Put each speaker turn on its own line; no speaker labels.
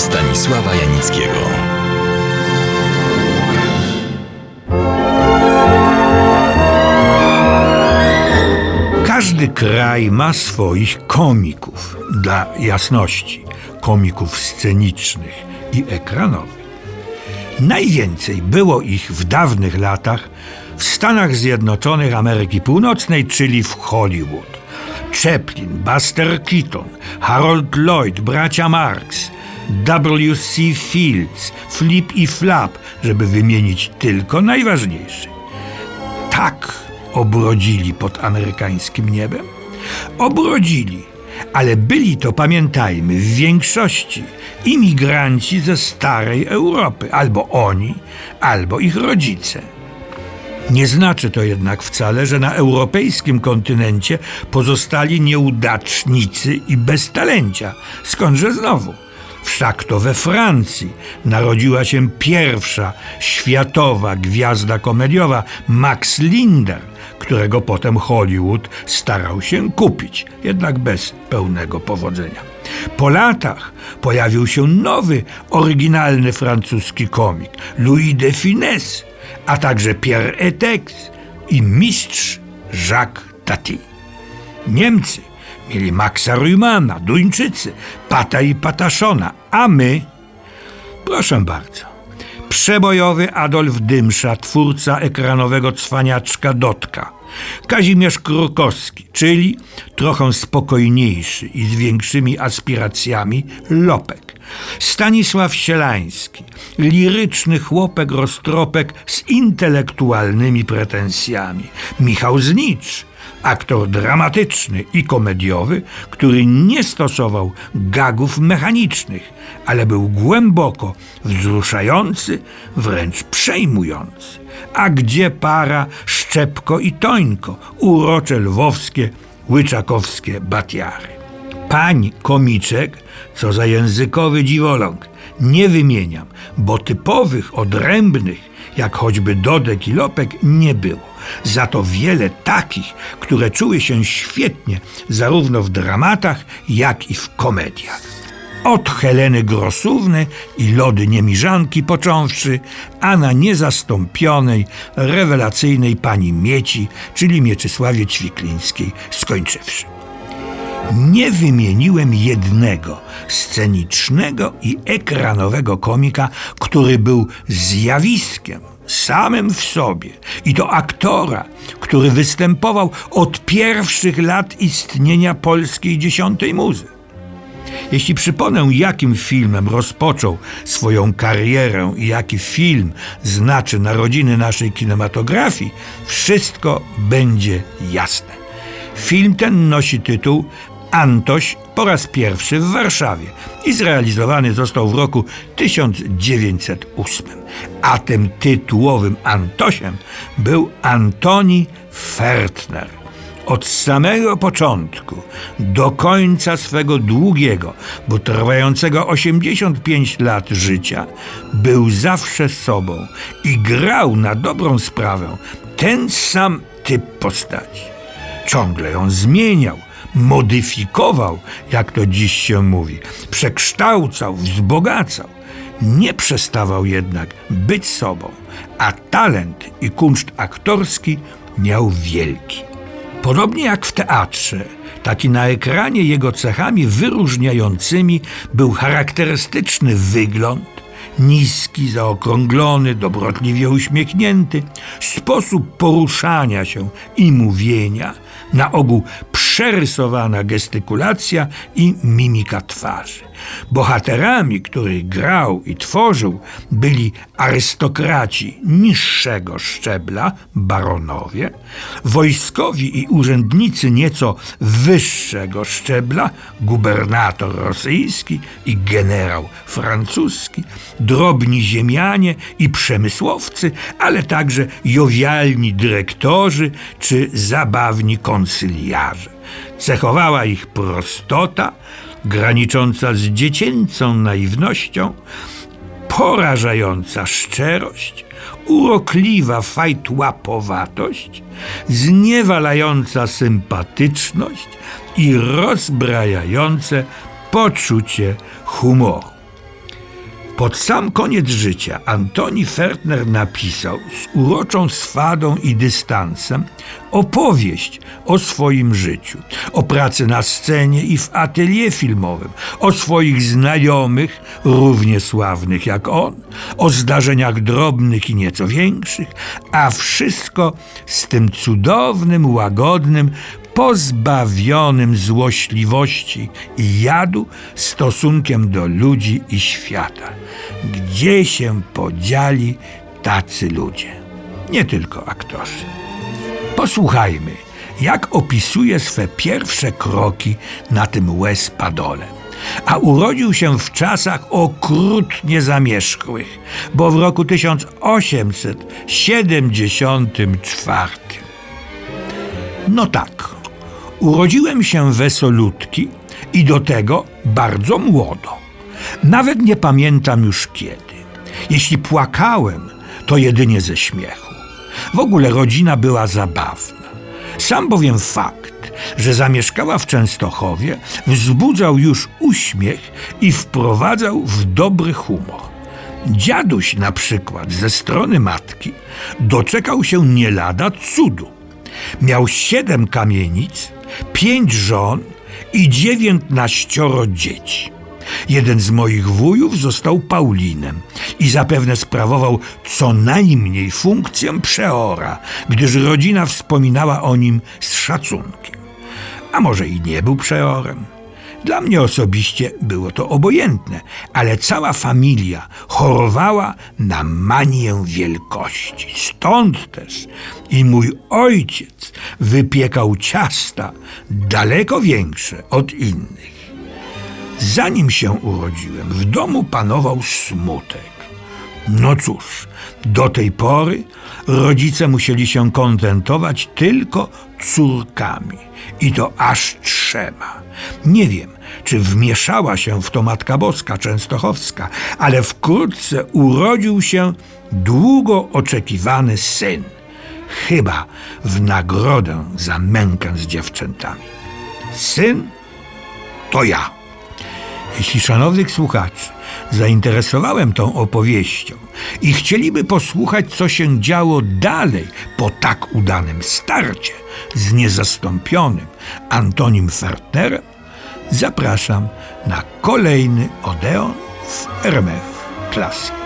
Stanisława Janickiego.
Każdy kraj ma swoich komików, dla jasności, komików scenicznych i ekranowych. Najwięcej było ich w dawnych latach w Stanach Zjednoczonych Ameryki Północnej, czyli w Hollywood. Chaplin, Buster Keaton, Harold Lloyd, bracia Marx, W.C. Fields, Flip i Flap, żeby wymienić tylko najważniejsze. Tak obrodzili pod amerykańskim niebem? Obrodzili, ale byli to, pamiętajmy, w większości imigranci ze starej Europy, albo oni, albo ich rodzice. Nie znaczy to jednak wcale, że na europejskim kontynencie pozostali nieudacznicy i beztalencia. Skądże znowu? Wszak to we Francji narodziła się pierwsza światowa gwiazda komediowa Max Linder, którego potem Hollywood starał się kupić, jednak bez pełnego powodzenia. Po latach pojawił się nowy, oryginalny francuski komik Louis de Funès, a także Pierre Etex i mistrz Jacques Tati. Niemcy mieli Maxa Rymana, Duńczycy, Pata i Pataszona, a my, proszę bardzo, przebojowy Adolf Dymsza, twórca ekranowego cwaniaczka Dotka, Kazimierz Krukowski, czyli trochę spokojniejszy i z większymi aspiracjami Lopek, Stanisław Sielański, liryczny chłopek roztropek z intelektualnymi pretensjami, Michał Znicz, aktor dramatyczny i komediowy, który nie stosował gagów mechanicznych, ale był głęboko wzruszający, wręcz przejmujący. A gdzie para Szczepko i Tońko, urocze lwowskie, łyczakowskie batiary. Pań komiczek, co za językowy dziwoląg, nie wymieniam, bo typowych, odrębnych, jak choćby Dodek i Lopek, nie było. Za to wiele takich, które czuły się świetnie zarówno w dramatach, jak i w komediach. Od Heleny Grosówny i Lody Niemiżanki począwszy, a na niezastąpionej, rewelacyjnej pani Mieci, czyli Mieczysławie Ćwiklińskiej, skończywszy. Nie wymieniłem jednego scenicznego i ekranowego komika, który był zjawiskiem samym w sobie i to aktora, który występował od pierwszych lat istnienia polskiej dziesiątej muzy. Jeśli przypomnę, jakim filmem rozpoczął swoją karierę i jaki film znaczy narodziny naszej kinematografii, wszystko będzie jasne. Film ten nosi tytuł Antoś po raz pierwszy w Warszawie i zrealizowany został w roku 1908. A tym tytułowym Antosiem był Antoni Fertner. Od samego początku do końca swego długiego, bo trwającego 85 lat życia, był zawsze sobą i grał na dobrą sprawę ten sam typ postaci. Ciągle ją zmieniał, modyfikował, jak to dziś się mówi, przekształcał, wzbogacał. Nie przestawał jednak być sobą, a talent i kunszt aktorski miał wielki. Podobnie jak w teatrze, tak i na ekranie jego cechami wyróżniającymi był charakterystyczny wygląd, niski, zaokrąglony, dobrotliwie uśmiechnięty, sposób poruszania się i mówienia, na ogół przerysowana gestykulacja i mimika twarzy. Bohaterami, których grał i tworzył, byli arystokraci niższego szczebla, baronowie, wojskowi i urzędnicy nieco wyższego szczebla, gubernator rosyjski i generał francuski, drobni ziemianie i przemysłowcy, ale także jowialni dyrektorzy czy zabawni konsyliarze. Cechowała ich prostota, granicząca z dziecięcą naiwnością, porażająca szczerość, urokliwa fajtłapowatość, zniewalająca sympatyczność i rozbrajające poczucie humoru. Pod sam koniec życia Antoni Fertner napisał z uroczą swadą i dystansem opowieść o swoim życiu, o pracy na scenie i w atelier filmowym, o swoich znajomych, równie sławnych jak on, o zdarzeniach drobnych i nieco większych, a wszystko z tym cudownym, łagodnym, pozbawionym złośliwości i jadu stosunkiem do ludzi i świata. Gdzie się podzieli tacy ludzie? Nie tylko aktorzy. Posłuchajmy, jak opisuje swe pierwsze kroki na tym łez padole. A urodził się w czasach okrutnie zamierzchłych, bo w roku 1874. No tak, urodziłem się wesolutki i do tego bardzo młodo. Nawet nie pamiętam już kiedy. Jeśli płakałem, to jedynie ze śmiechu. W ogóle rodzina była zabawna. Sam bowiem fakt, że zamieszkała w Częstochowie, wzbudzał już uśmiech i wprowadzał w dobry humor. Dziaduś na przykład ze strony matki doczekał się nie lada cudu. Miał siedem kamienic, pięć żon i dziewiętnaścioro dzieci. Jeden z moich wujów został Paulinem i zapewne sprawował co najmniej funkcję przeora, gdyż rodzina wspominała o nim z szacunkiem. A może i nie był przeorem? Dla mnie osobiście było to obojętne, ale cała familia chorowała na manię wielkości. Stąd też i mój ojciec wypiekał ciasta daleko większe od innych. Zanim się urodziłem, w domu panował smutek. No cóż, do tej pory rodzice musieli się kontentować tylko córkami i to aż trzema. Nie wiem, czy wmieszała się w to Matka Boska Częstochowska, ale wkrótce urodził się długo oczekiwany syn. Chyba w nagrodę za mękę z dziewczętami. Syn to ja. Jeśli szanownych słuchaczy zainteresowałem tą opowieścią i chcieliby posłuchać, co się działo dalej po tak udanym starcie z niezastąpionym Antonim Fertnerem, zapraszam na kolejny Odeon w RMF Classic.